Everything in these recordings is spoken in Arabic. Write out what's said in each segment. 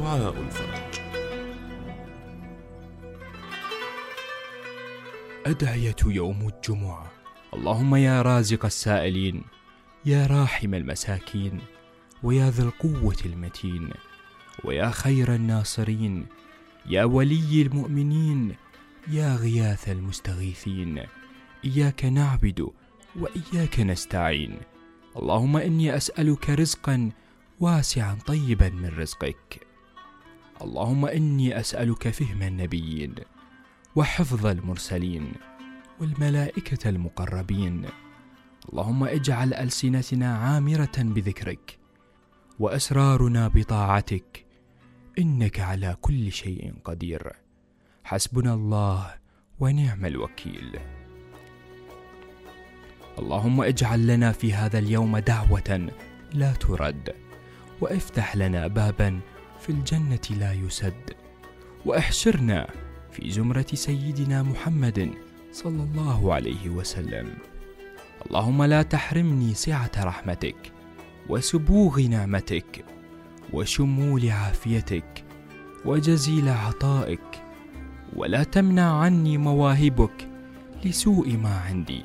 الفرج أدعية يوم الجمعة. اللهم يا رازق السائلين يا راحم المساكين ويا ذا القوة المتين ويا خير الناصرين يا ولي المؤمنين يا غياث المستغيثين. إياك نعبد وإياك نستعين. اللهم إني أسألك رزقا واسعا طيبا من رزقك. اللهم إني أسألك فهم النبيين وحفظ المرسلين والملائكة المقربين. اللهم اجعل ألسنتنا عامرة بذكرك وأسرارنا بطاعتك. إنك على كل شيء قدير. حسبنا الله ونعم الوكيل. اللهم اجعل لنا في هذا اليوم دعوة لا ترد وافتح لنا بابا في الجنة لا يسد. وأحشرنا في زمرة سيدنا محمد صلى الله عليه وسلم. اللهم لا تحرمني سعة رحمتك وسبوغ نعمتك وشمول عافيتك وجزيل عطائك. ولا تمنع عني مواهبك لسوء ما عندي.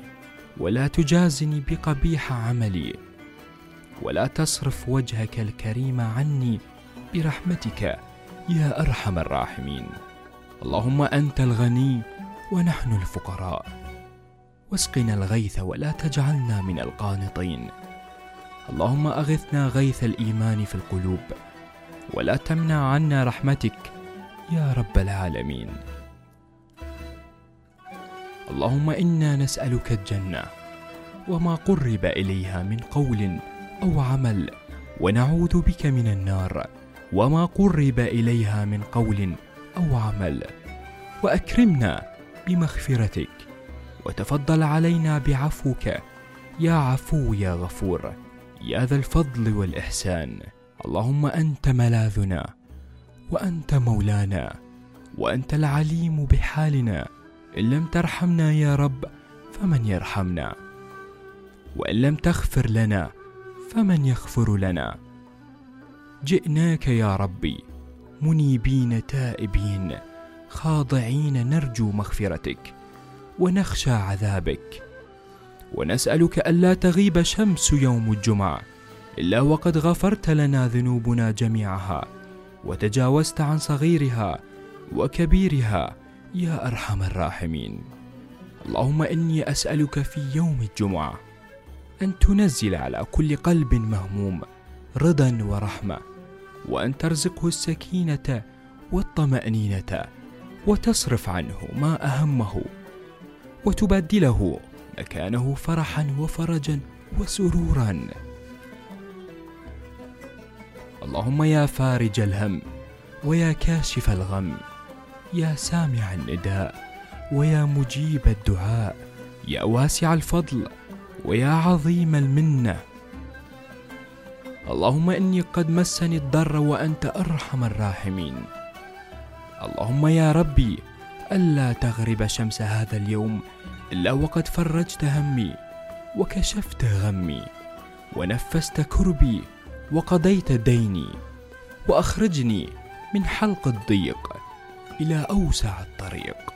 ولا تجازني بقبيح عملي. ولا تصرف وجهك الكريم عني برحمتك يا أرحم الراحمين. اللهم أنت الغني ونحن الفقراء. واسقنا الغيث ولا تجعلنا من القانطين. اللهم أغثنا غيث الإيمان في القلوب. ولا تمنع عنا رحمتك يا رب العالمين. اللهم إنا نسألك الجنة وما قرب إليها من قول أو عمل. ونعوذ بك من النار. وما قرب إليها من قول أو عمل. وأكرمنا بمغفرتك وتفضل علينا بعفوك. يا عفو يا غفور يا ذا الفضل والإحسان. اللهم أنت ملاذنا وأنت مولانا وأنت العليم بحالنا. إن لم ترحمنا يا رب فمن يرحمنا. وإن لم تغفر لنا فمن يغفر لنا. جئناك يا ربي منيبين تائبين خاضعين نرجو مغفرتك ونخشى عذابك. ونسألك ألا تغيب شمس يوم الجمعة إلا وقد غفرت لنا ذنوبنا جميعها وتجاوزت عن صغيرها وكبيرها يا أرحم الراحمين. اللهم إني أسألك في يوم الجمعة أن تنزل على كل قلب مهموم رضا ورحمة وأن ترزقه السكينة والطمأنينة وتصرف عنه ما أهمه وتبدله مكانه فرحا وفرجا وسرورا. اللهم يا فارج الهم ويا كاشف الغم يا سامع النداء ويا مجيب الدعاء يا واسع الفضل ويا عظيم المنة اللهم إني قد مسني الضر وأنت أرحم الراحمين. اللهم يا ربي ألا تغرب شمس هذا اليوم إلا وقد فرجت همي وكشفت غمي ونفست كربي وقضيت ديني وأخرجني من حلق الضيق إلى أوسع الطريق.